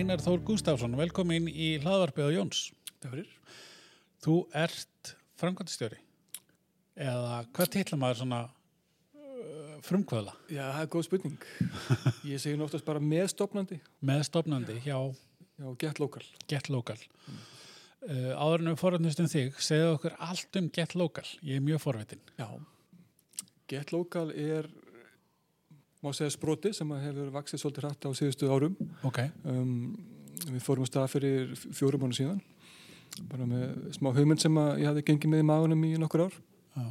Einar Þór Gustafsson, velkomin í hlaðvarpið á Jóns. Það fyrir. Þú ert framkvæmtistjóri eða hvað titla maður svona uh, frumkvöðla Já, það er góð spurning. Ég segi náttúrulega bara meðstofnandi. með stopnandi hjá Já, get local. Get Local. Uh, áður en við forðnumst um þig, segðu okkur allt um Get Local. Ég er mjög forvitin. Já. Get local er, má segja sproti sem hefur vaksið svolítið hratt á síðustu árum. Ok. Um, við fórum á stað fyrir fjórum mánu síðan. Bara með smá hugmynd sem ég hafði gengið með í magunum í nokkur ár. Já.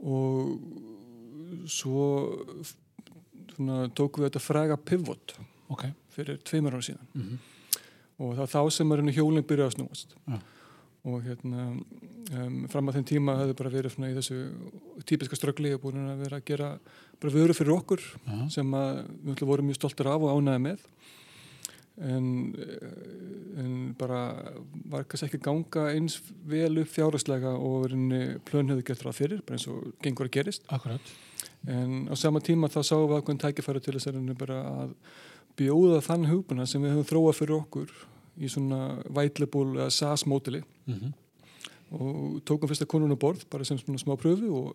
Og svo svona, tókum við þetta fræga pivot Ok. fyrir tveimur ára síðan. Mm og það var þá sem að hjólinn byrjaði að snúast Já. og hérna um, fram að þeim tíma hefði bara verið í þessu típiska ströggli og búin að vera að gera bara vöru fyrir okkur Já. sem að við vorum mjög stoltir af og ánæði með en, en bara var kannski ekki ganga eins vel upp fjárhastlega og plön hefði gert ráð fyrir, bara eins og gengur að gerist Akkurat. en á sama tíma þá sáum við ákveðin tækifæri til þess að reyna bara að bjóða þann hugbuna sem við höfum þróað fyrir okkur í svona vætlebúl eða SAS mótili Mm og tókum fyrsta konun á borð bara sem svona smá pröfu og,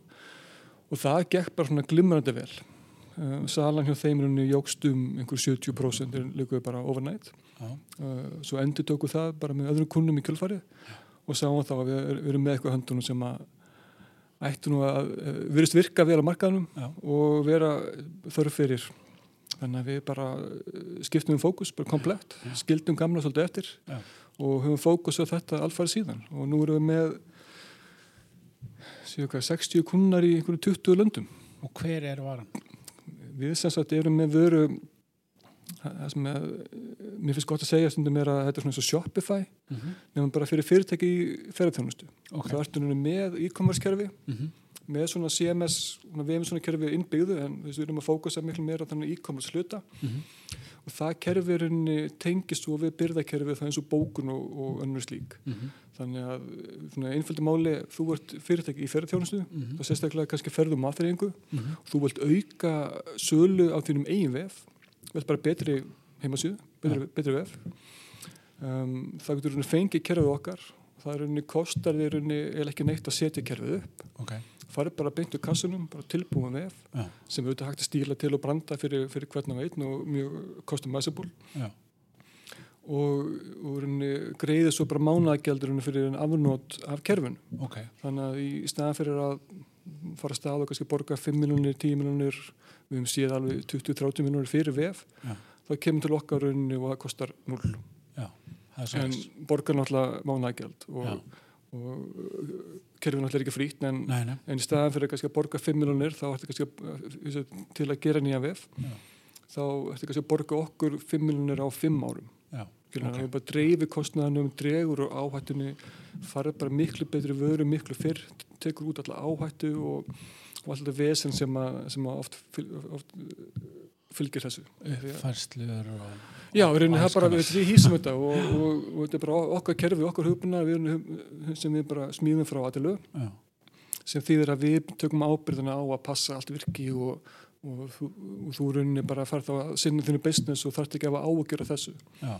og það gekk bara svona glimrandi vel uh, salan hjá þeimrunni jógst um einhver 70% er líkuði bara overnight Já. uh, svo endur tóku það bara með öðrum kunnum í kjölfari og sáum þá að við, erum með eitthvað höndunum sem að ættu nú að uh, virðist virka vel á markaðnum Já. og vera þörf fyrir þannig að við bara uh, skiptum um fókus, bara komplett skildum gamla svolítið eftir Já. og höfum fókus á þetta alfarið síðan og nú erum við með séu hvað, 60 kunnar í einhverju 20 löndum Og hver er varan? við sem sagt erum með vöru það sem er, mér finnst gott að segja stundum er að þetta er svona eins og Shopify Mm -hmm. nefnum bara fyrir fyrirtæki í ferðarþjónustu Ok. það ertu núna með e-commerce kerfi Mm með svona CMS, við erum svona kerfi innbyggðu en við erum að fókusa miklu meira á þannig e-commerce hluta Mhm. og það kerfi er henni tengist svo við byrðakerfi það eins og bókun og, og önnur slík Mhm. þannig að svona einföldu máli þú ert fyrirtæki í ferðarþjónustu Mhm. þá sérstaklega kannski ferðum matþreyingu Mhm. þú vilt auka sölu á þínum eigin vef vilt bara betri heimasíðu betri, betri vef um, það getur fengið kerfið okkar það er rauninni kostar þér rauninni eða ekki neitt að setja kerfið upp Ok. Farið bara beint úr kassunum, bara tilbúin vef Já. sem auðvitað hægt að stíla til og branda fyrir, fyrir hvern og einn og mjög customizable Já. og, og greiði svo bara mánaðgjaldur fyrir en afnót af kerfinu Ok. þannig að í staðan fyrir að fara að stað og kannski borga 5 miljonir, 10 miljonir við höfum séð alveg 20-30 miljonir fyrir vef Já. þá kemur til okkar rauninni og það kostar 0 Já. Það er en borgar náttúrulega mánaðgjald Já. og, og kerfið náttúrulega er ekki frýtt en, en í staðan fyrir kannski að borga 5 miljonir þá ertu kannski að, uh, til að gera nýja vef Já. þá ertu kannski að borga okkur 5 miljonir á 5 árum Já. Skilur, Ok. okay. bara dreifi kostnaðanum, dregur og áhættunni farið bara miklu betri vöru, miklu fyrr tekur út alla áhættu og, og alltaf vesen sem að, sem að oft, oft fylgir þessu Færslur og... Já, við alls það bara, við, hýsum þetta og, og, og þetta er bara okkar kerfi, okkar hugbuna við erum, sem við bara smíðum frá aðilu sem þýðir að við tökum ábyrðina á að passa allt virki og, og, þú, þú rauninni bara fara þá að sinna þínu business og þarft ekki að hafa áhugjur af þessu. Já.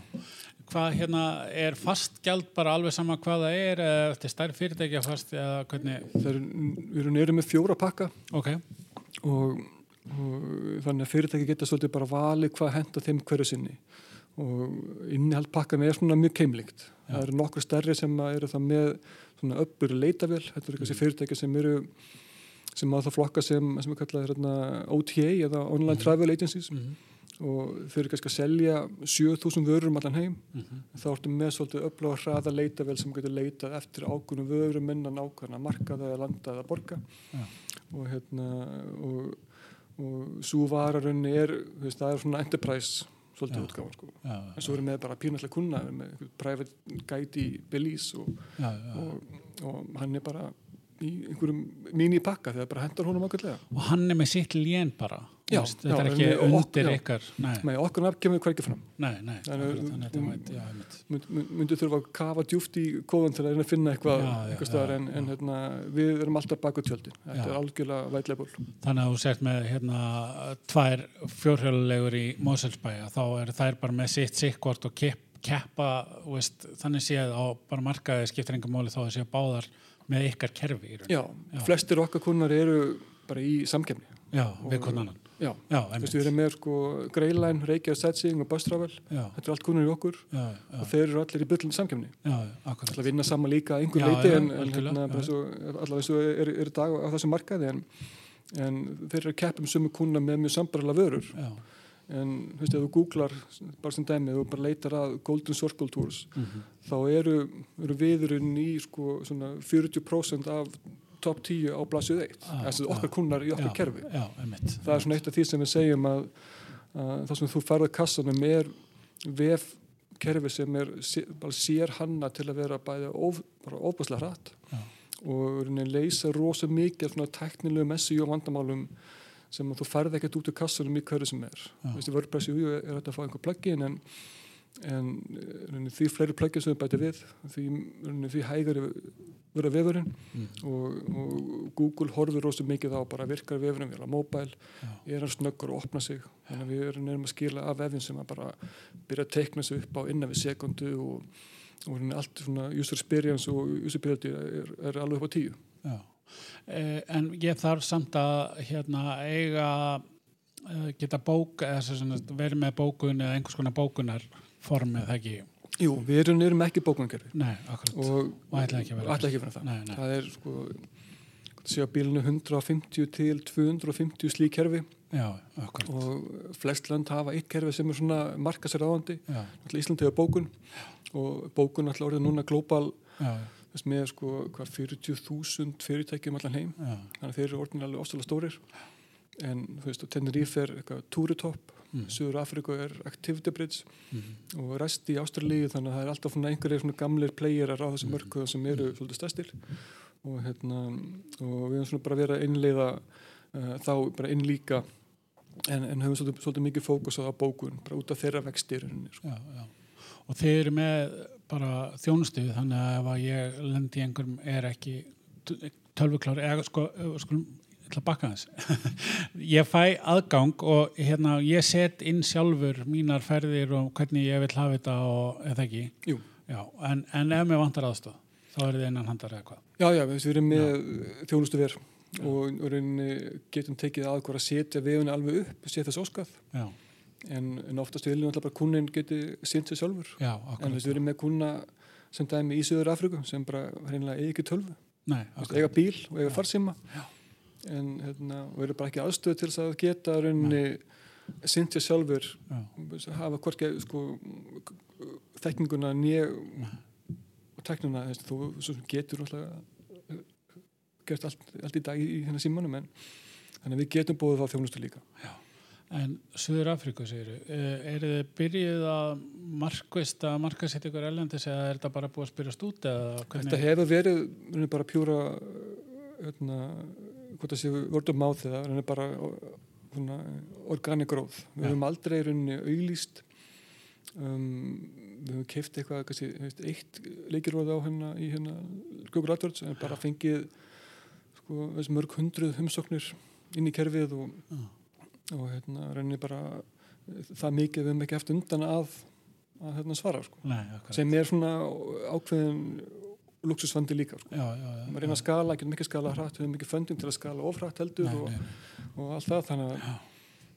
Hvað hérna, er fast gjald bara alveg sama hvað það er, eða eftir stærri fyrirtækja fast, eða hvernig? Er, við erum erum með fjóra pakka Ok, og, og þannig að fyrirtæki geta svolítið bara valið hvað henda þeim hverju sinni og innihald pakkan er svona mjög keimlíkt. Já. Það eru nokkur stærri sem eru það með svona öppur leitavél, þetta eru kannski fyrirtæki sem eru sem að það flokka sem, sem er kallað hérna, OTA eða Online Mhm. Travel Agencies mm og þau eru kannski að selja 7000 vörur um allan heim -hmm. þá ertu með svolítið öfluga hraða leitavél sem getur leitað eftir ákveðnum vörum innan ákveðna markaða eða landa eða borga Já. og hérna og, og svo vararunni er veist, það er svona enterprise svolítið Já. útgáfa sko. en svo erum við bara pínallega kunna með private guide í Belize og, já, já. og, og hann er bara í einhverjum mín í pakka þegar bara hendar honum ákveðlega Og hann er með sitt lén bara Já, þetta já, er ekki ok- undir já. ykkar nei, okkar nafn kemur hvergi fram. nei, nei Þannig- að er mynd- Myndu þurfa að kafa djúft í kóðan til að finna eitthvað, já, en, en hérna, við erum alltaf bak við tjöldin. Þetta Já. er algjörlega vætleipul. Þannig að þú sért með hérna, tvær fjórhjólulegur í Moselsbæja, þá eru þær bara með sitt sikkvort og kepp, keppa, veist, þannig séð á bara markaði skiptir enga móli þá að séu báðar með ykkar kerfi. Já, flestir okkar kunnar eru bara í samkefni. Já, við konan annan. Já, Já, þú veist, við erum með sko Greyline, Reykjavík Sightseeing og Bus Travel. Já, Þetta er allt kunnar í okkur já, já, og þeir eru allir í byllin samkefni. já, akkurat. Það vinna saman líka einhver leiti en, en hérna, allavega svo er, er dag á þessum markaði en, en þeir eru að keppum sumu kuna með mjög sambarlega vörur. En þú veist, ef þú googlar bara sem dæmi, ef þú bara leitar að Golden Circle Tours, mhm, þá eru, eru viðurinn í sko svona 40% af top 10 á blasið 1 Ah, þess að okkar kunnar í okkar já, kerfi Já, einmitt. það er svona eitt af því sem við segjum að, að það sem þú farið kassanum er vef kerfi sem er sér hanna til að vera bæði of, bara ofbæslega hratt Já. og leysa rosa mikið teknilegu messi og vandamálum sem þú færði ekkert út úr kassanum í hverju sem er Já. Þú veist, í WordPress, er þetta að fá einhver plugin en, en rauninni, því fleiri plugin sem við bæti við því, rauninni, því hægari vera vefurinn Mm. og, og Google horfir rosa mikið á bara virkar vefurinn vel á móbæl er hann snöggur að opna sig. Þannig að við erum að skila af vefin sem að bara byrja að teikna sig upp á innan við sekundu og, og rauninni allt svona user experience og usability er, er alveg upp á tíu. Já, eh, en ég þarf samt að hérna eiga eh, geta bók verið með bókun eða einhvers konar bókunar form eða ekki, Jú, við erum, erum ekki bókunarkerfi nei, akkurat. Og, Og ætla ekki að vera ekki að vera það Nei, nei. það er sko sé á bílinu 150 til 250 slík kerfi. Já, og flest land hafa eitt kerfi sem er svona marka sér áðandi Já, Íslandi hefur bókun. Og bókun alltaf orðið núna já, þess með sko hvað 40.000 fyrirtækjum allan heim. Já, þannig að þeir eru orðin alveg ofsalega stórir en þú veist Tenerife er Túritopp, mm. Suður Afriku er Activity Bridge Mm. og rest í Ástralíu þannig að það er alltaf einhverjir gamlir playerar á þessum Mhm. mörkuðum sem eru svolítið stærstir og hérna og við höfum svona bara verið að innleiða uh, þá bara inn líka en, en höfum svolítið, svolítið mikið fókus á bókun bara út af þeirra vextir sko. já, já. Og þeir eru með bara þjónustu þannig að ef að ég lendi í einhverjum er ekki tölvuklári eða sko, sko ætla að bakka þess ég fæ aðgang og hérna ég set inn sjálfur mínar ferðir og hvernig ég vil hafa þetta og eða ekki. Já, en, en ef mér vantar aðstof þá er þið innan handar eða hvað? Já, já, við erum með þjónustu ver og, rauninni getum tekið aðgóra að setja vefuna alveg upp setja þess óskað. Já, en, en oftast viljum alltaf bara kunnin geti sýnt sér sjálfur. Já, en við erum með kunna sem dæmi í Söður Afriku sem bara reynilega eigi ekki tölvu. Eiga bíl og eiga Já. En hérna, eru bara ekki aðstöð til að geta rauninni sýnt sér sjálfur Já, hafa hvorki sko, þekkinguna nýja og teknuna þú getur náttúrulega gert allt, allt í dag í, í hennar símanum en þannig að við getum búið það þjónustu líka. En Suður Afríku, segir eru þið byrjuð að markvist að markasetja ykkur ellendis eða er þetta bara búið að spyrjast út eða Þetta hefur verið bara pjúra hérna, hvort það sé vördum á þeirra rauninni bara svona, organic growth við höfum aldrei rauninni auðlýst um, við höfum keift eitthvað kannski, veist, eitt leikirróð á hérna í hérna Google AdWords en bara fengið sko, mörg hundruð umsóknir inn í kerfið og, Já. og hérna rauninni bara það mikið við höfum ekki haft undan að, að hérna, svara sko. Nei, sem er svona ákveðin luxusvandi líka sko. Já, já, já. maður reyna að skala, getur mikið skala hratt við höfum mikið föndum til að skala ofrætt heldur Nei, og, nei, og allt það þannig að,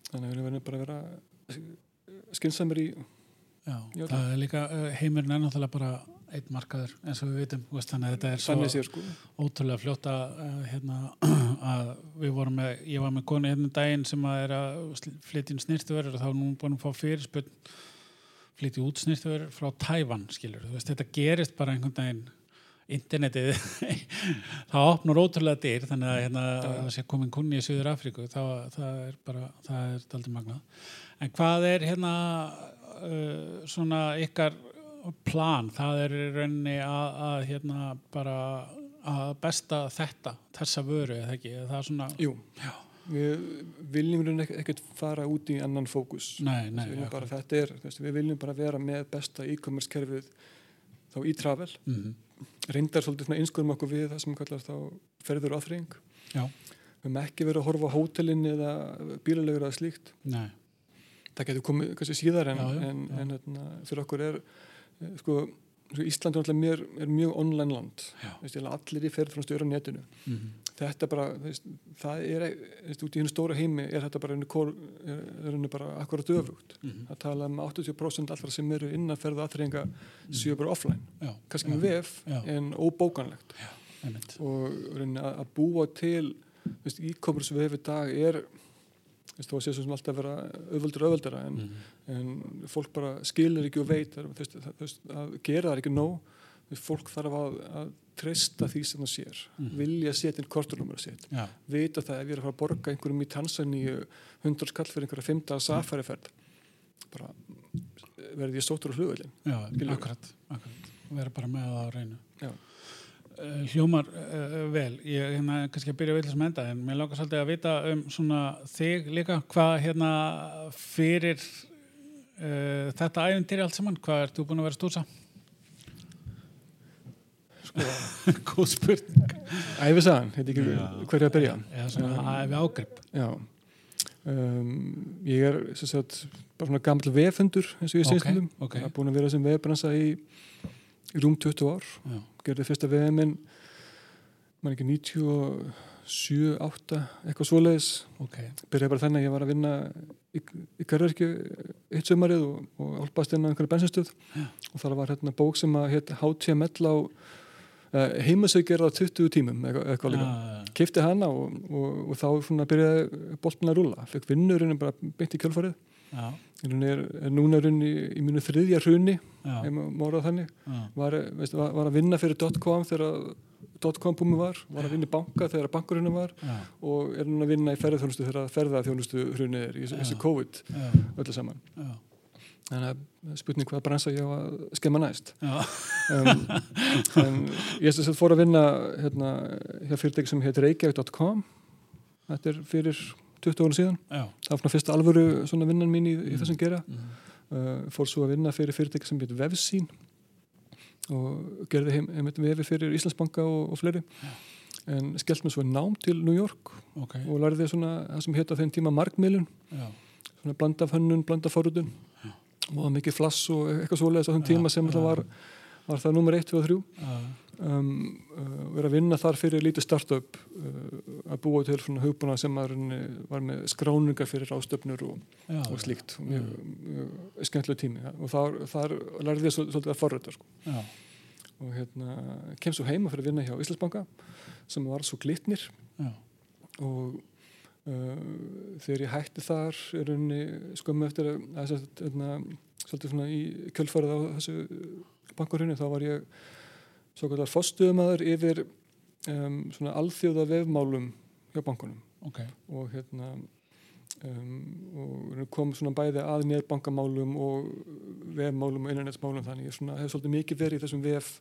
þannig að við verðum bara að vera skynnsamir í já. Já, Það er líka, uh, heimurinn er náttúrulega bara einn markaður eins og við vitum, þú veist, þannig að þetta er svo sér sko ótrúlega fljóta uh, hérna, að við vorum með, ég var með konu hérna um daginn sem að er að flytja inn snirtuverður og þá er hún búin að fá fyrirspunn flytja út snirtuverður frá Tævan, skilur, veist, þetta gerist bara einhvern daginn internetið það opnur ótrúlega dyr þannig að hérna, Já, já. það sé komin kunni í Suður Afríku þá það er bara, það er aldrei magnað. En hvað er hérna uh, svona ykkar plan, það er rauninni að, að hérna bara að besta þetta þessa vöru eða ekki, það er svona Jú, við viljum raun ekki- ekkert fara út í annan fókus. Nei, nei, við já, bara, þetta er, við viljum bara vera með besta e-commerce kerfið þá í travel, mhm, reyndar svolítið svona einskurum okkur við það sem kallar þá ferður og aðfrýing já, við höfum ekki verið að horfa á hótelin eða bílalegur eða slíkt. Nei, það getur komið kannski síðar en, Já, já, en, já. en hérna, fyrir okkur er eh, sko, sko Ísland er, náttúrulega mér, er mjög online land. Já, veist, allir í ferð frá stjóra á netinu. Mhm, þetta bara, veist, það er veist, út í hennu stóra heimi er þetta bara, kor, er, er bara akkurat öfugt. Mhm, að tala um 80% allra sem eru innan ferða aðþreyinga séu bara offline. Já, kannski já, með vef Já. en óbókanlegt. Einmitt, og að, að búa til e-commerce vef í dag er þó að sé svo sem alltaf vera auðvöldur og auðvöldara en, mhm, en fólk bara skilur ekki og veit það, það, veist, að gera það ekki nóg fólk þarf að, að treysta því sem það sér Mhm. vilja setja inn kortunumur sitt já, vita það ef ég er að fara að borga einhverjum í Tansaníu 100 skall fyrir einhverja fymta safariferð bara verði ég sóttur á já, Skilurðu? akkurat, akkurat, vera bara með það á reynu. Já. Uh, hljómar uh, vel, ég hérna kannski að byrja að vilja sem enda en mér langar svolítið að vita um svona þig líka, hvað hérna fyrir uh, þetta æfintýri allt saman, hvað ert þú búin að vera að stúsa? sko, Góð spurning. æfisagan, heit ekki Já. hverju að byrja. Eða svona æfi ágrip. já. Um, ég er sem sagt, bara svona gammal vefundur eins og ég segist um ok, það er búin að vera sem vefbransa í, í rúm 20 ár. Já, gerði fyrsta vefminn mann ekki 97, 8 eitthvað svoleiðis ok, byrjaði bara þannig að ég var að vinna í, í Garverki eitt sömarið og, og álpast inn á einhverju bensinstöð Já. og þar var hérna bók sem að hétt HTML á uh, heimasauðgerð á 20 tímum eitthvað, líka. já, Kifti hana og, og, og þá byrjaði boltin að rúla. Fekk vinnurinn bara beint í kjölfarið. Er, er núna runni í mínu þriðja það þannig. Var, veist, var, var að vinna fyrir .com þegar .com búmi var, var að vinna í banka þegar bankurinn var já, og er núna að vinna í ferðarþjónustu þegar ferðarþjónustu hrunið er í þessu-. COVID já, öllu saman. já, Þannig að spurning hvað bransa ég á að skemma næst. Um, en ég sem sagt fór að vinna hérna, hjá fyrirtæki sem heitir Reykjavík.com. Þetta er fyrir 20 ára síðan. já, Það var svona fyrsta alvöru svona vinnan mín í, í þessum gera. mhm, Uh, fór svo að vinna fyrir fyrirtæki sem heitir Vefsín og gerði heim, heim vefi fyrir Íslandsbanka og, og fleiri. En skellt mér svo nám til New York ok, og lærði svona það sem hétt á þeim tíma markmiðlun já, svona blanda af hönnun, blanda af forrutun Já. og mikið flass og eitthvað þeim Já, tíma sem já. það var, var það nummer 1, 2 og 3 já, um, uh, vera að vinna þar fyrir lítið startup uh, að búa til svona hugbúna sem var, með skráningar fyrir ástöfnur og, og slíkt. Mjög, mjög skemmtileg tími. Ja. og þar, þar lærði ég svol- svolítið að forruta sko. og hérna kem svo heima fyrir að vinna hjá Íslandsbanka sem var svo glitnir. Já, og uh, þegar ég hætti þar er unni skömmu eftir að, að, að, að svolítið svona í kjölfarið á þessu bankurinu þá var ég svo kallar fórstuðumæður yfir um, svona alþjóða vefmálum hjá bankunum. Ok, og hérna um, og kom svona bæði að netbankamálum og vefmálum og internetsmálum þannig ég svona hef svolítið mikið verið í þessum vef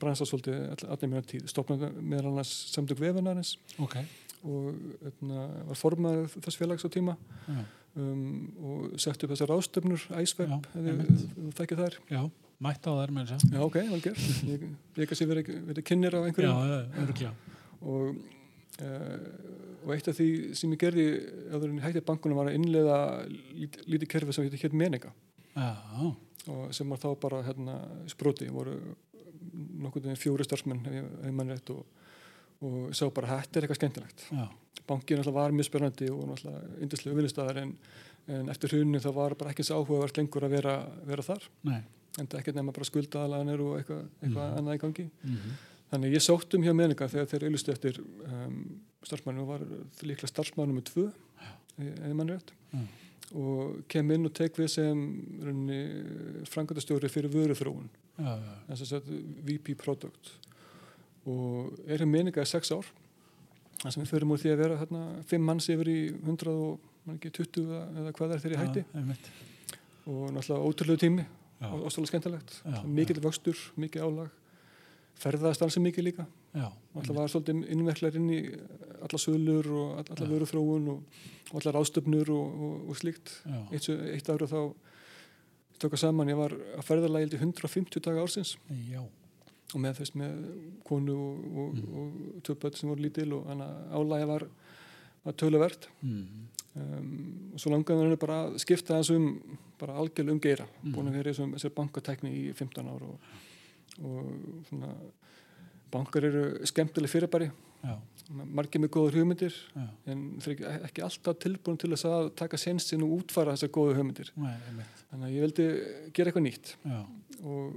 bransa svolítið all, allir mjög tíð. Stopnaði meðal annars samtök vefinarins ok, og etna, var formaður þess félags á tíma. Já, um, og sett upp þessar ástöfnur ef einmitt. þú þekkir þær. Já, mætt á þær með þess Já, ok, vel gert. Ég, ég kannski verið, verið kynir á já, einhverjum já, og, uh, og eitt af því sem ég gerði áður en hætti bankunum var að innleiða lít, lítið kerfi sem hér meninga já, og sem var þá bara hérna sproti, voru veginn fjóri starfsmenn ef ég, ef ég mann rétt. Og, og sá bara er eitthvað skemmtilegt. Já, bankin alltaf var mjög spennandi og náttúrulega yndislega vinnustæðar en, en eftir hrunni það var bara ekki svo áhugavert lengur að vera, vera þar. Nei, en það ekkert nema bara skuldaðalaganir og eitthvað, eitthvað Mhm. annað í gangi. Mhm, þannig að ég sótt um hjá meðninga þegar þeir auðlustu eftir um, starfsmannu og var líklega starfsmannu með tvö eða mann rétt. Og kem inn og tek við sem frangatastjóri fyrir vöruþróun. Þess að þetta VP Product. Og er hér meðninga í sex ár. Það sem við förum úr því að vera hérna, fimm manns yfir í 100 og man ekki 20 eða, hvað er ég hætti. já, og náttúrulega ótrúlegu tími og ótrúlega skemmtilegt. Já, mikill vöxtur, mikið álag. Ferðaðast alls mikið líka. Já, alltaf var svolítið innverklar inn í alla sölur og all- alla vöruþróun og, og alla ráðstöfnur og, og, og slíkt. Eitt, eitt ára þá tóka saman, ég var að í 150 daga ársins. Já, og með þess með konu og, og, Mm. börn sem voru lítil og álægi var, var töluvert. Mm, um, og svo langaði henni bara að skipta þess um bara algjörlega um geira. Mm. búin að vera í þessum- þessari bankatækni í 15 ár og, og svona bankar eru skemmtileg fyrirbæri. Já, margir með góður hugmyndir já, en þeir eru ekki, alltaf tilbúin til þess að taka sensin og útfara þessar góðu hugmyndir. Nei, þannig að ég vildi gera eitthvað nýtt og,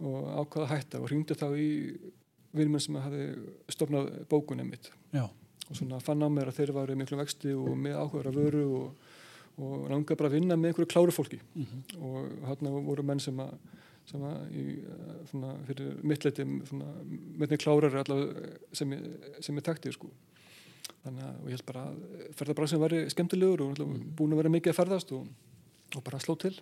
og ákvaða að hætta og hringdi þá í vinnum sem hafi stopnað bókunum mitt. Já, og svona fann á mér að þeir varu miklu vexti og með áhugaður að vöru og, og langaði bara að vinna með einhverju kláru fólki mhm, og hérna voru menn sem að, sem að í, eh, svona, fyrir mittleiti með þeim klárar allavega sem ég, sem ég takti sko. þannig að ég held bara að ferðarbransin væri skemmtilegur og mm. búin að vera mikið að ferðast og, og bara sló til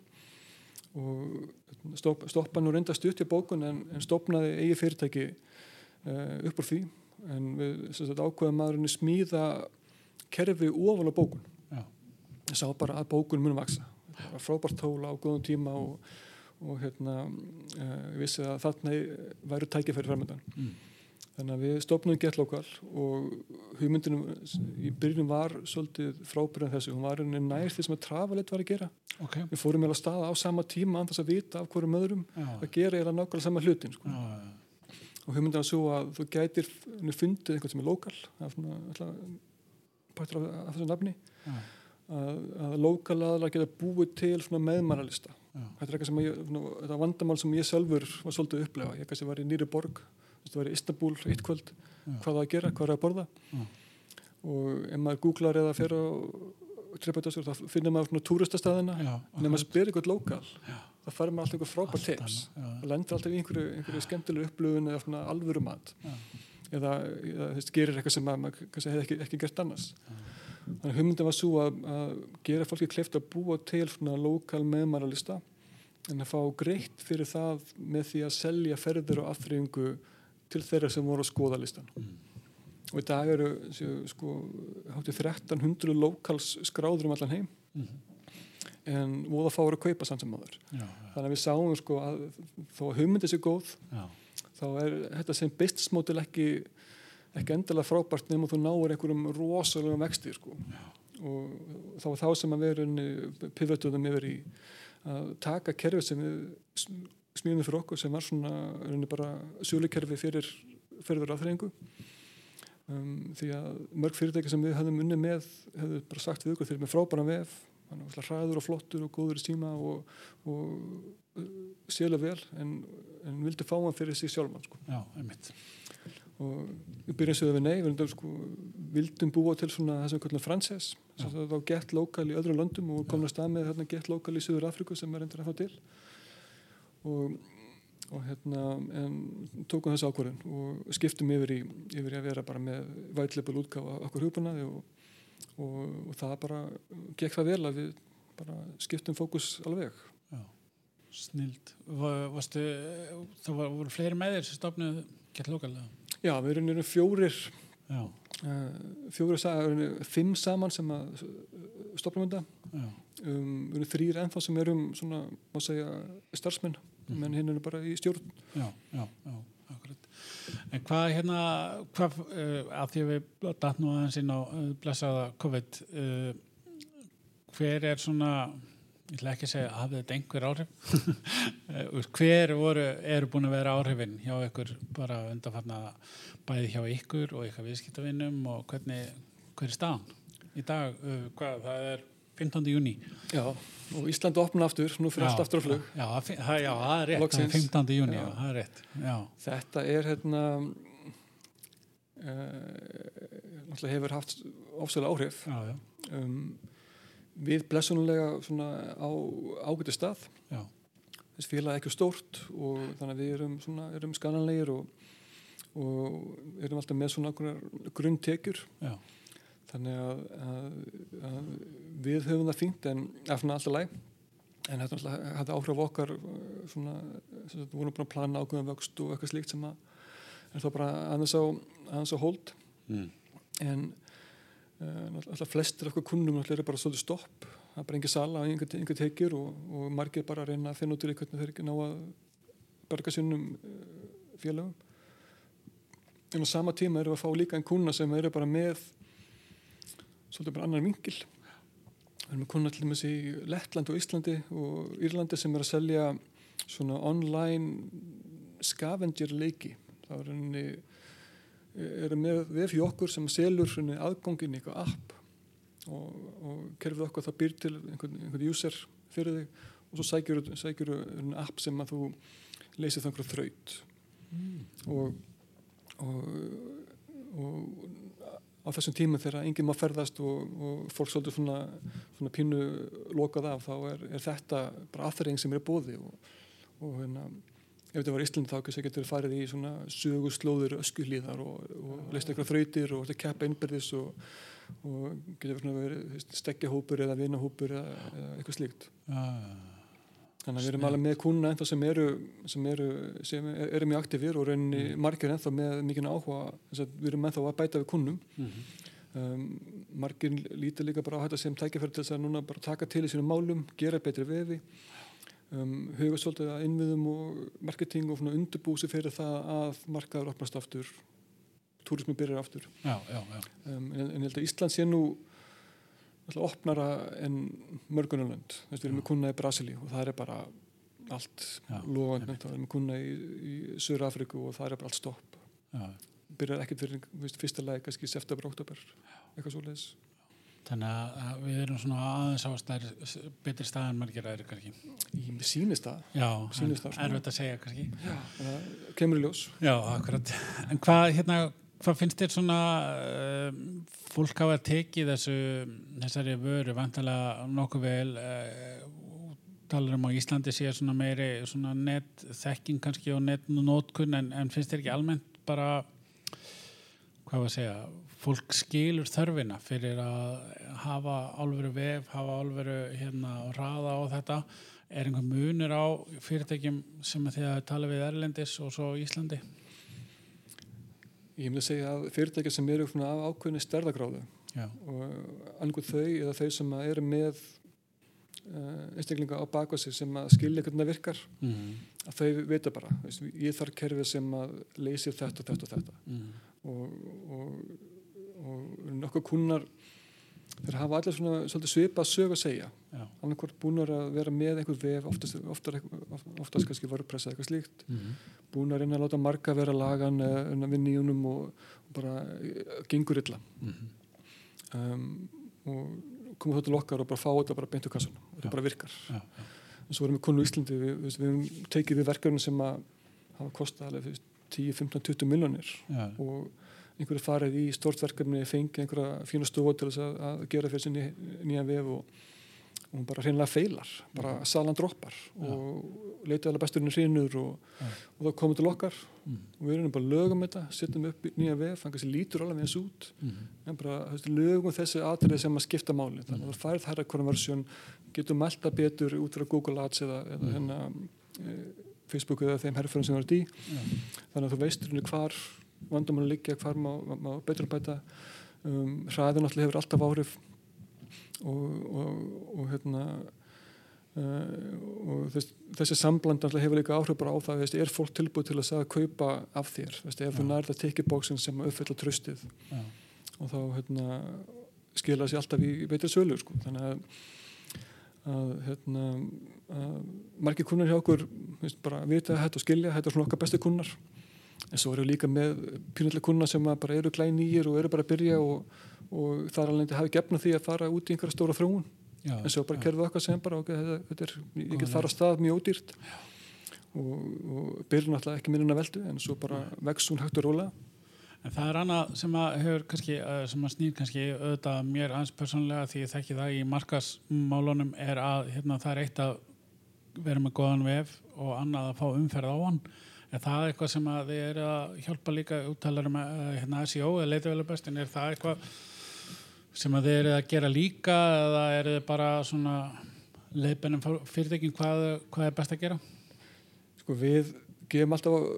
og stopp, stoppa nú reynda stutt í bókun en, en stopnaði eigi fyrirtæki uh, upp úr því en við ákveðum maðurinn smíða kerfi ofan á bókun. Ég sá bara að bókun mun vaksa frábært tóla á góðum tíma og, og hérna uh, vissi að þarna væru tækifæri framöndan mm, þannig að við stopnum Get Local og hugmyndinum í byrjunum var svolítið frábærin þessu. Hún var nær því sem að Trafalit var að gera. Ok, við fórum meðal staða á sama tíma andast að vita af hverjum öðrum já, að gera eða nákvæmlega sama hlutin sko. já, og hugmyndin var svo að þú gætir fundið eitthvað sem er lokal það er svona partur af, af þessu nafni. Já, að, að lokal aðalega geta búið til já, þetta er eitthvað sem ég, þetta vandamál sem ég sjálfur var svolítið að upplefa, ég kannski var í nýri borg þetta var í Istanbul eitt kvöld Já. hvað það að gera, hvað er að borða. Já. og ef maður googlar eða fer á tripadössur þá finnir maður túristastæðina en ef maður spyrir eitthvað lokal Já. Þá fær maður alltaf eitthvað frábært allt tips. það lendir alltaf í einhverju, einhverju skemmtileg upplöfun eða alvöru mat. Já. eða, eða veist, gerir eitthvað sem maður, kannski hefði ekki, ekki gert annars. Þannig að hugmyndin var svo að, að gera fólki kleift að búa til lokal meðmæralista en að fá greitt fyrir það með því að selja ferðir og afþreyingu til þeirra sem voru að skoða listan Mm. og í dag eru sko, háttið 1300 lokals skráður um allan heim. Mhm, en voða fáur að kaupa samt sem áður já, já, þannig að við sáum sko að þó að hugmyndið sé góð já, þá er þetta sem business model ekki ekki endilega frábært nema þú náir einhverjum rosalegum vexti sko. og þá var þá sem að vera pivotuðum yfir í að taka kerfi sem við sm- smíðum fyrir okkur sem var svona bara sjölukerfi fyrir fyrir aðþreyingu um, því að mörg fyrirtæki sem við höfðum unni með hefðu bara sagt við okkur þeir eru með frábæran vef hann er alltaf hraður og flottur og góður í síma og, og uh, sérlega vel en, en vildi fá hann fyrir sig sjálfmann sko. já, einmitt. Og við byrjum sér við nei við vildum, sko, vildum búa til svona þessum kallum franses það var gett lokal í öðrum löndum og komum að stað með þarna gett lokal í Suður Afriku sem er endur að fá til. Og, og hérna en tókum þessu ákvörðin og skiptum yfir í, yfir í að vera bara með vætleipul útgáfa okkur hugbúnaði og, og, og það bara gekk það vel að við bara skiptum fókus alveg. Já, snild. Varstu, það var, voru fleiri með þér sem stofnuð gett lokalega? Já, við erum fjórir já, uh, fjórir, fimm saman sem að stopnum þetta já, um, við erum þrýr ennþá sem erum svona, má segja, starfsmenn. Mhm. menn hinn eru bara í stjórn. Já, já, já. En hvað hérna hvað, uh, að því að við datt nú aðeins inn á uh, blessaða COVID uh, hver er svona ég ætla ekki að segja hafði þetta einhver áhrif? Hver voru, eru búin að vera áhrifin hjá ykkur bara undanfarna bæði hjá ykkur og ykkar viðskiptavinnum og hvernig, hver er staðan í dag, hvað, það er 15. júni Já, og Íslandi opna aftur, nú fyrir allt aftur á flug já, já, það já, er rétt, það er Loksins. 15. júni, Já. já, það er rétt já, Þetta er hérna uh, hefur haft ofsæðlega áhrif já, já, um, við blessunulega svona á ágæti stað já, þess félag ekki stórt og þannig að við erum svona, erum skananlegir og, og erum alltaf með svona grunntekjur já, þannig að, að, að við höfum það fínt en svona alltaf læg en þetta hafði áhrif okkar svona, við vorum búin að plana ákveðum vöxt og eitthvað slíkt sem að er þá bara aðeins á, aðeins á hold. Mm. en uh, alltaf flestir okkur kunnum eru bara svolítið stopp. Það er bara engin sala og engin, engin tekjur og, og margir bara að reyna að finna út í hvernig þeir ekki ná að berga sinnum uh, félögum. En á sama tíma erum við að fá líka en kuna sem eru bara með svolítið bara annar vingil við erum kuna til dæmis í Lettland og Íslandi og Írlandi sem er að selja svona online scavenger leiki það er henni eru með vef í okkur sem selur henni aðgangin í eitthvað app og, og kerfið okkur það býr til einhvern, einhvern user fyrir þig og svo sækjur, sækjur app sem að þú leysir það einhverju þraut. Og, og, og á þessum tíma þegar enginn má ferðast og, og fólk svolítið svona, svona pínu lokað af þá er, er þetta bara aðferðing sem er bóði og, og hérna ef þetta var Ísland þá kannski getur farið í svona söguslóður öskuhlíðar og, og leist eitthvað þrautir og keppa innbyrðis og, og getur verið stekkjahópur eða vinahópur eða, eða eitthvað slíkt. Uh, þannig að við erum alveg með kuna ennþá sem eru sem eru, sem eru mjög aktífir og rauninni margir ennþá með mikinn áhuga þess að við erum ennþá að bæta við kunnum Mhm. um, margir lítur líka bara á þetta sem tækifæri til þess að núna bara taka til í sínum málum gera betri vefi. Um, huga svolítið að innviðum og marketing og undirbúsi fyrir það að markaður opnast aftur túrismi byrjar aftur. Já, já, já. um, en, en ég held að Ísland sé nú opnara en mörgunarlönd við erum með kuna í Brasili og það er bara allt Já, lofandi við erum með kuna í, í Söður Afriku og það er bara allt stopp já. byrjar ekkert fyrir veist, fyrsta lagi kannski september, oktober eitthvað svo leiðis Þannig að að við erum svona aðeins á stær, betri stað en margir aðri kannski. í sínist það Já, en svona. erfitt að segja kannski. það kemur í ljós Já, akkurat. En hvað, hérna, hvað finnst þér svona uh, fólk hafa tekið þessu, þessari vöru vantilega nokkuð vel uh, talar um á Íslandi sé svona meiri svona netþekking kannski og netnótkun en, en finnst þér ekki almennt bara hvað var að segja, fólk skilur þörfina fyrir að hafa álveru vef, hafa álveru hérna og raða á þetta er einhver munur á fyrirtækjum sem að þið að tala við Erlendis og svo Íslandi? Ég myndi segja að fyrirtækja sem eru af ákveðni stærðagráðu Já, og angur þau eða þau sem eru með uh, einstaklinga á baka sig sem að skilja hvernig það virkar mm. að þau vita bara, veist, ég þarf kerfið sem að leysir þetta, þetta og þetta Mm. og, og, og nokkuð kunnar þeir hafa allir svona svolítið svipað sög að segja. Já. annarkvort búnar að vera með einhver vef oftast, oftast, oftast kannski WordPress eða eitthvað slíkt. Mm. búin að reyna að láta marga vera lagan eða vinna í húnum og, og bara eh, gengur illa. Mm. um, og koma þá til okkar og bara fá þetta bara beint úr kassan og þetta Já. bara virkar. Já, en svo erum við konu í Íslandi. Við, við, við tekið við verkefni sem að hafa kostað alveg þú veist, 10, 15, 20 miljonir já, og einhverju farið í stort verkefni fengið einhverja fína stofu til þess að, að gera fyrir sinni nýja vef og, og hún bara hreinlega feilar bara salan droppar og leitaði alveg besturinn hrinur og, og það komið til okkar Mm. og við erum bara lögum þetta, setjum upp nýja vef þannig að þessi lítur alveg eins út mm. en bara þessi, lögum þessi atriði sem að skipta máli þannig að það færð hæra konversjón getur melda betur út frá Google Ads eða, eða hérna e, Facebook eða þeim herrfærum sem það er í. Þannig að þú veist rauninni hvar vandamann liggja, hvar má, má, má betur bæta um, hraðin náttúrulega hefur alltaf áhrif og, og, og hérna uh, og þess, þessi sambland náttúrulega hefur líka áhrif bara á það veist, er fólk tilbúið til þess að kaupa af þér veist, ef þú nærða ticketbóksin sem uppfylla tröstið Já. og þá hérna, skila sér alltaf í betri sölu sko. þannig að, að, hérna, að margir kunnar hjá okkur veist, bara vita þetta og skilja þetta er svona okkar bestu kunnar en svo eru líka með pínallega kunnar sem að bara eru glæn nýjir og eru bara að byrja og, og þar alveg hafi gefna því að fara út í einhverja stóra þróun. Já, en svo bara kerfið okkar sem bara okay, þetta, er, ég get fara á stað mjög ódýrt. Og, og byrja náttúrulega ekki minna veldu en svo bara vex hún hægt og róla En það er annað sem að hefur kannski, eh, sem að snýr kannski auðvitað mér aðeins persónlega því ég þekki það í markasmálunum er að hérna, það er eitt að vera með góðan vef og annað að fá umferð á hann. Er það eitthvað sem að þið eru að hjálpa líka úttalar um eh, hérna, SEO eða leitavælu best en er það eitthvað sem að þið eru að gera líka eða eru þið bara svona leiðbennum fyrirtækin hvað, hvað er best að gera? sko við gefum alltaf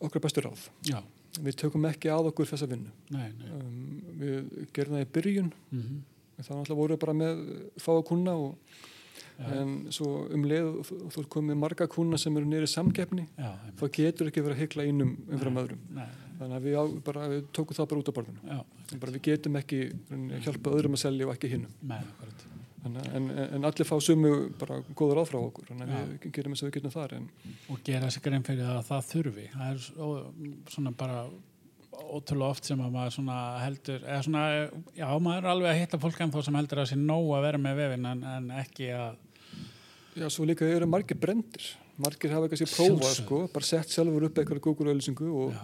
okkar bestu ráð Já, við tökum ekki að okkur þessa vinnu. nei, nei. Um, við gerum það í byrjun, Mm þá náttúrulega vorum við bara með fáa kuna og Já, en svo um leið og þú, ert komið marga kuna sem eru nýri samkeppni, já, þá getur ekki verið að hykla innum umfram Nei. öðrum. nei, Þannig að við, bara, við tókum það bara út já, Bara við getum ekki hjálpa öðrum að selja og ekki hinnum. nei, að- en, en allir fá sumu bara góður ráð frá okkur. Þannig að við gerum eins og við getum þar. En, og gera sig grein fyrir að það þurfi það er svo- svona bara ótrúlega oft sem að maður svona heldur eða svona, já, maður er alveg að hitta fólk en þó sem heldur að sé nóg að vera með vefin en, en ekki að já, svo líka eru margir brendir. Margir hafa kannski prófað, Sjálfsögðu. sko, bara sett sjálfur upp eitthvað Google-auðlýsingu og,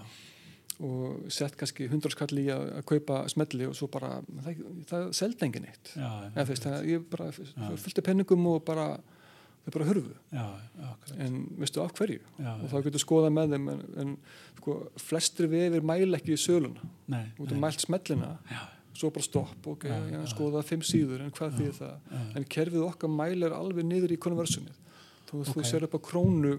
og sett kannski hundrarskall í að, að kaupa smelli og svo bara, það, það seldi engin eitt. já, Eða, veist, það, ég bara fylgti penningum og bara, þau bara hurfu. já, En veistu af hverju? já, Og þá getur skoðað með þeim, en, en sko, flestri vefir mæla ekki í söluna. Þú getur mælt smellina, já, svo bara stopp, ok, Já, já, já. skoða fimm síður, en hvað Já. þýðir það? já, En kerfið okkar mælir alveg niður í konversinnið. Þú, Ok. þú sér upp á krónu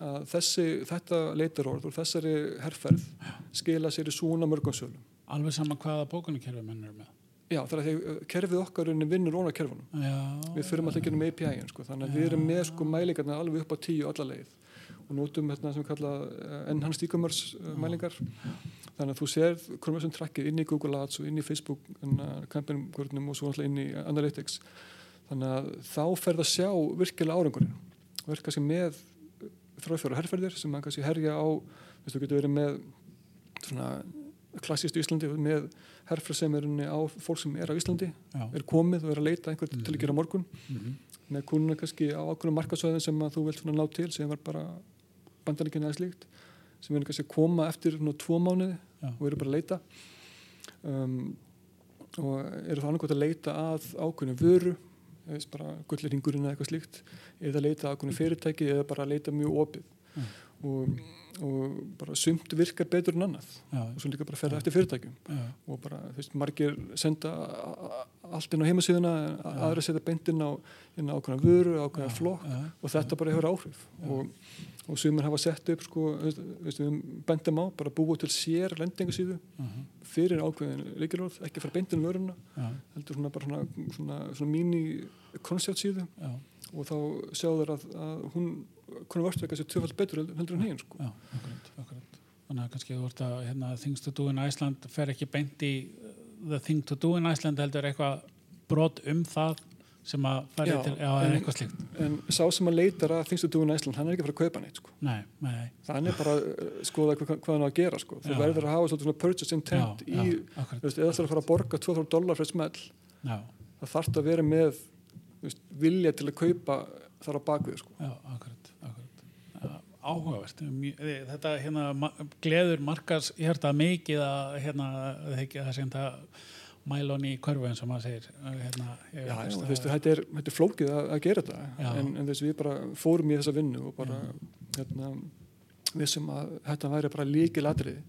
að þessi, þetta leitarorð og þessari herrferð skila sér í svona mörgum sölum. alveg sama hvaða bókunarkerfi menn eru með Já, það er að því kerfið okkar vinnur óna kerfunum. já, Við fyrir alltaf ekki um API-in, sko, þannig að við erum með sko mælingarna alveg upp á tíu alla leið og notum hérna sem við kalla uh, enhanced e-commerce uh, mælingar. Þannig að þú sér conversion trackið inn í Google Ads og inn í Facebook uh, campaign-gurnum og svo alltaf inn í Analytics. Þannig að þá ferð að sjá virkilega árangurinn. Og er kannski með þráðfjóra herrferðir sem mann kannski herja á, veist, þú getur verið með svona klassíst í Íslandi með herrferð sem er inni á fólk sem er á Íslandi, já, er komið og er að leita einhvern til að gera á morgun. Mhm, með kúnuna kannski á ákveðnum markasvæðin sem að þú vilt ná til sem var bara bandaríkina eða slíkt sem er kannski að koma eftir tvo mánuði Já. og eru bara að leita. Um, og eru þá annarkvæmt að leita að ákveðinu vöru bara gullirhingurinn eða eitthvað slíkt eða leita að ákveðinu fyrirtæki eða bara leita mjög opið. Og, og bara sumt virkar betur en annað. Já, og svo líka bara ferða eftir fyrirtækjum. Já, og bara, þú veist, margir senda allt inn á heimasíðuna aðra setja beint inn á, á ákveðna vöru, ákveðna já, flokk og þetta bara hefur áhrif. Já. og, og sumir hafa sett upp sko, við bendum á bara búið til sér lendingasíðu mhm, fyrir ákveðin líkilorð, ekki fara beint inn í vöruna heldur svona bara svona, svona, svona mini konceptsíðu já, og þá sjáður að, að hún konvertu ekki að sé tvöfald betur heldur en heginn sko. já, akkurat, akkurat. Þannig að kannski þú ert að hérna, things to do in Iceland fer ekki beint í uh, the thing to do in Iceland heldur eitthvað brot um það sem að færi Já, til, já, en- eitthvað slíkt. en sá sem að leitar að þingstu dúin Æsland, hann er ekki að fara að kaupa neitt sko. Nei, nei, hann er bara að uh, skoða hvað, hvað hann á að gera sko. þú verður að hafa svolítið svona purchase intent já, í, þú veist, eða það er að fara að borga 200 dólar fyrir smell, já, það þarf að vera með þú veist, vilja til að kaupa þar á bakvið sko. já, akkurat, áhugavert. Eh, Þetta hérna, gleður markas hjarta mikið að hérna, það sem það mælón í körfu eins og maður segir. Hérna, já, þú veist, þetta er, þetta er flókið að, að gera þetta. En, en þess við bara fórum í þessa vinnu og bara hérna, við sem að þetta væri bara líkil atriði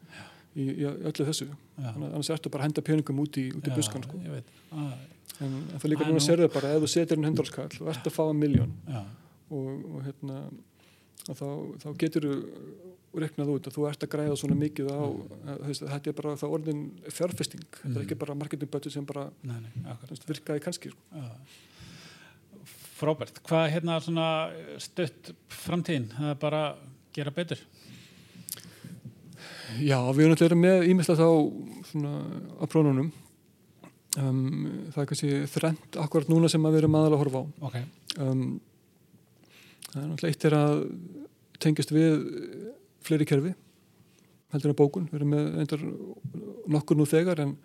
í, í öllu þessu. Já, annars ertu bara að henda peningum út í, út í buskan sko. ég veit, að, en, en það líka Æ, núna nú- serðu bara ef þú setur inn hundrarskall og ert að fá að miljón og, og hérna og þá, þá getur þú reknað út að þú ert að græða svona mikið á að, veist, að þetta er bara það orðin fjárfesting, þetta er Mm. ekki bara marketing budget sem bara nei, nei, virkaði kannski sko. Frábært, hvað er hérna svona stutt framtíðin? Er bara að gera betur. Já, við erum náttúrulega með ímislega þá svona á prónunum um, það er kannski þrend akkurat núna sem að við erum aðalega að horfa á Ok, um, það er náttúrulega eitt er að tengjast við fleiri kerfi heldur en bókun, við erum með eindir nokkur nú þegar en,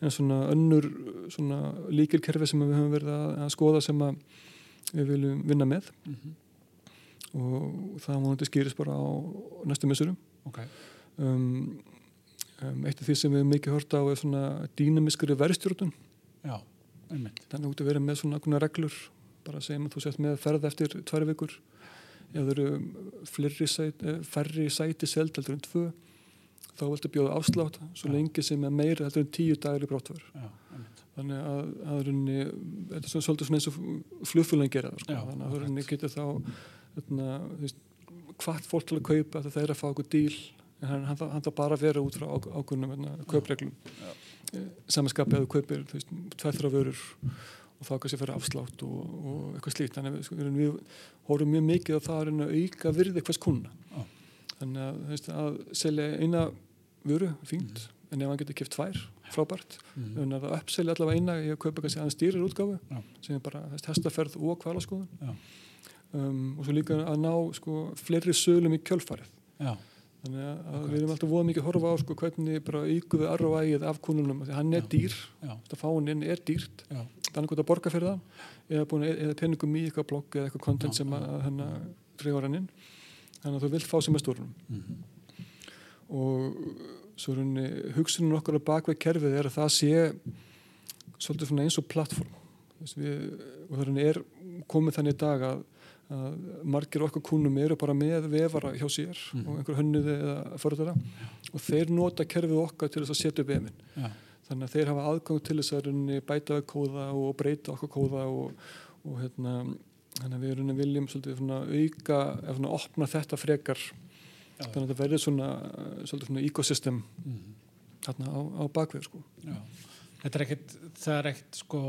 en svona önnur svona líkilkerfi sem við höfum verið að, að skoða sem að við viljum vinna með. Mm og það múnandi skýris bara á næstu missurum ok, um, um, eitt af því sem við mikið hort á er svona dýnamiskari verðstjórnun. Já, einmitt. þannig að þú ert að vera með svona reglur bara segjum að þú sett með ferð eftir tvær vikur ef það eru sæti, eh, færri sæti seld heldur en tvö þá viltu bjóða afslátt svo Já. lengi sem er meira heldur en tíu dagar í Já, einmitt. þannig að, að runni, þetta er svolítið eins og flugfélagin gera það sko. Já, þannig að akkurat. runni getur þá þú veist, hvart fólk til að kaupa þeir eru að fá okkur díl en hann, hann, hann það bara að vera út frá á, ákunnum hérna, kaupreglum samanskapið að þú kaupir þrjá vörur og þá kannski fyrir afslátt og, og eitthvað slíkt. Þannig að við, sko, við, horfum mjög mikið á það að reyna að auka virði hvers kuna Já. þannig að, veist, að selja eina vöru, fínt en ef hann getur kipt tvær, frábært. Mhm. en að uppselja allavega eina í að kaupa kannski aðeins dýrir útgáfu Já. sem er bara hestaferð og kvalaskoðun Já. um, og svo líka að ná sko, fleiri sölum í kjölfarið. Já, þannig að, að við erum alltaf voða mikið að horfa á sko, hvernig bara við arruægið af kúnunum því hann er dýr, þetta fáinn er dýrt já, þannig að borga fyrir það. Eða, búin, eða peningum í eitthvað blogg eða eitthvað content Já, sem að, að hennar dreifar hann inn þannig að þú vilt fá sem er stórunum. Mhm, og svo henni hugsunin okkar að bakveð kerfið er að það sé svolítið svona eins og plattform og það er komið þannig í dag að, að margir okkar kúnum eru bara með vefara hjá sér Mhm. og einhver hönnuði eða förðara og þeir nota kerfið okkar til þess að setja upp vefin já, þannig að þeir hafa aðgang til þess að rauninni bæta við kóða og breyta okkar kóða og, og hérna þannig að við rauninni viljum svolítið auka eða svona opna þetta frekar. Já, þannig að þetta verður svona svolítið svona ecosystem mhm, hérna á, á bakvið sko. Þetta er ekkit, það er ekkit sko,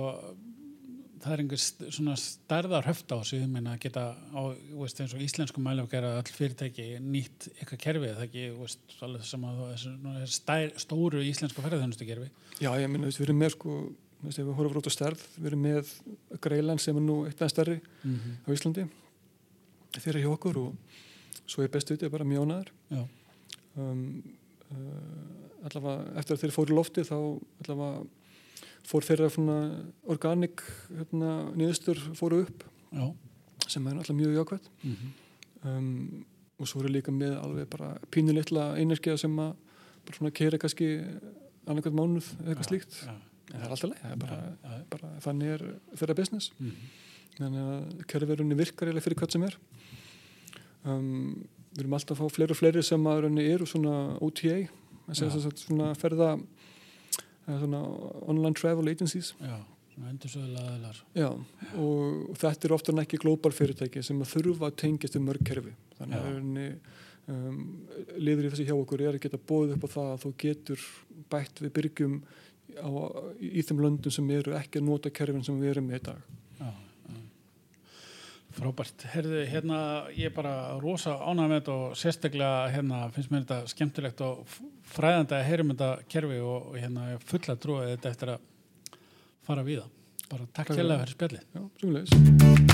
það er einhver svona stærðar höft á sig, meina að geta á, veist, eins og íslensku mælu gera all fyrirtæki nýtt eitthvað kerfi, það ekki, veist, að það stær, stóru íslensku ferðarþjónustu kerfi. Já, ég minna, við erum með sko við horfum út á stærð, við erum með Greiland sem er nú eitt aðeins stærri Mhm, á Íslandi. Þeir eru hjá okkur og svo er bestu þetta bara mjónaður Já, um, uh, allavega eftir að þeir fóru lofti þá allavega fór þeirra organik hérna, niðurstur fóru upp já, sem er alltaf mjög jákvæmt mhm, um, og svo eru líka með alveg bara pínulitla einirkja sem að bara svona keira kannski annarkvæmt mánuð eða eitthvað Já, slíkt. já, en það er alltaf leið, er bara, já, bara þannig er þeirra business. Mhm, þannig að kerfirunni virkar eiginlega fyrir hvað sem er. Um, við erum alltaf að fá fleiri og fleiri sem að raunni eru svona OTA þess að svona ferða eða svona online travel agencies. Já, endur sögulega Já, og, og þetta er ofta ekki global fyrirtæki sem að þurfa að tengjast um mörg kerfi. Þannig að um, liður í þessi hjá okkur er að geta bóðið upp á það að þú getur bætt við byrgjum á, í, í þeim löndum sem eru ekki að nota kerfin sem við erum í dag. Já. Frábært. Herðu, hérna, ég er bara rosa þetta og sérstaklega hérna, finnst mér þetta skemmtilegt og fræðandi að heyrum þetta kerfi og, og hérna, ég er fulla trúið þetta eftir að fara við það. Bara takk fyrir. fyrir spjallið. Já, sem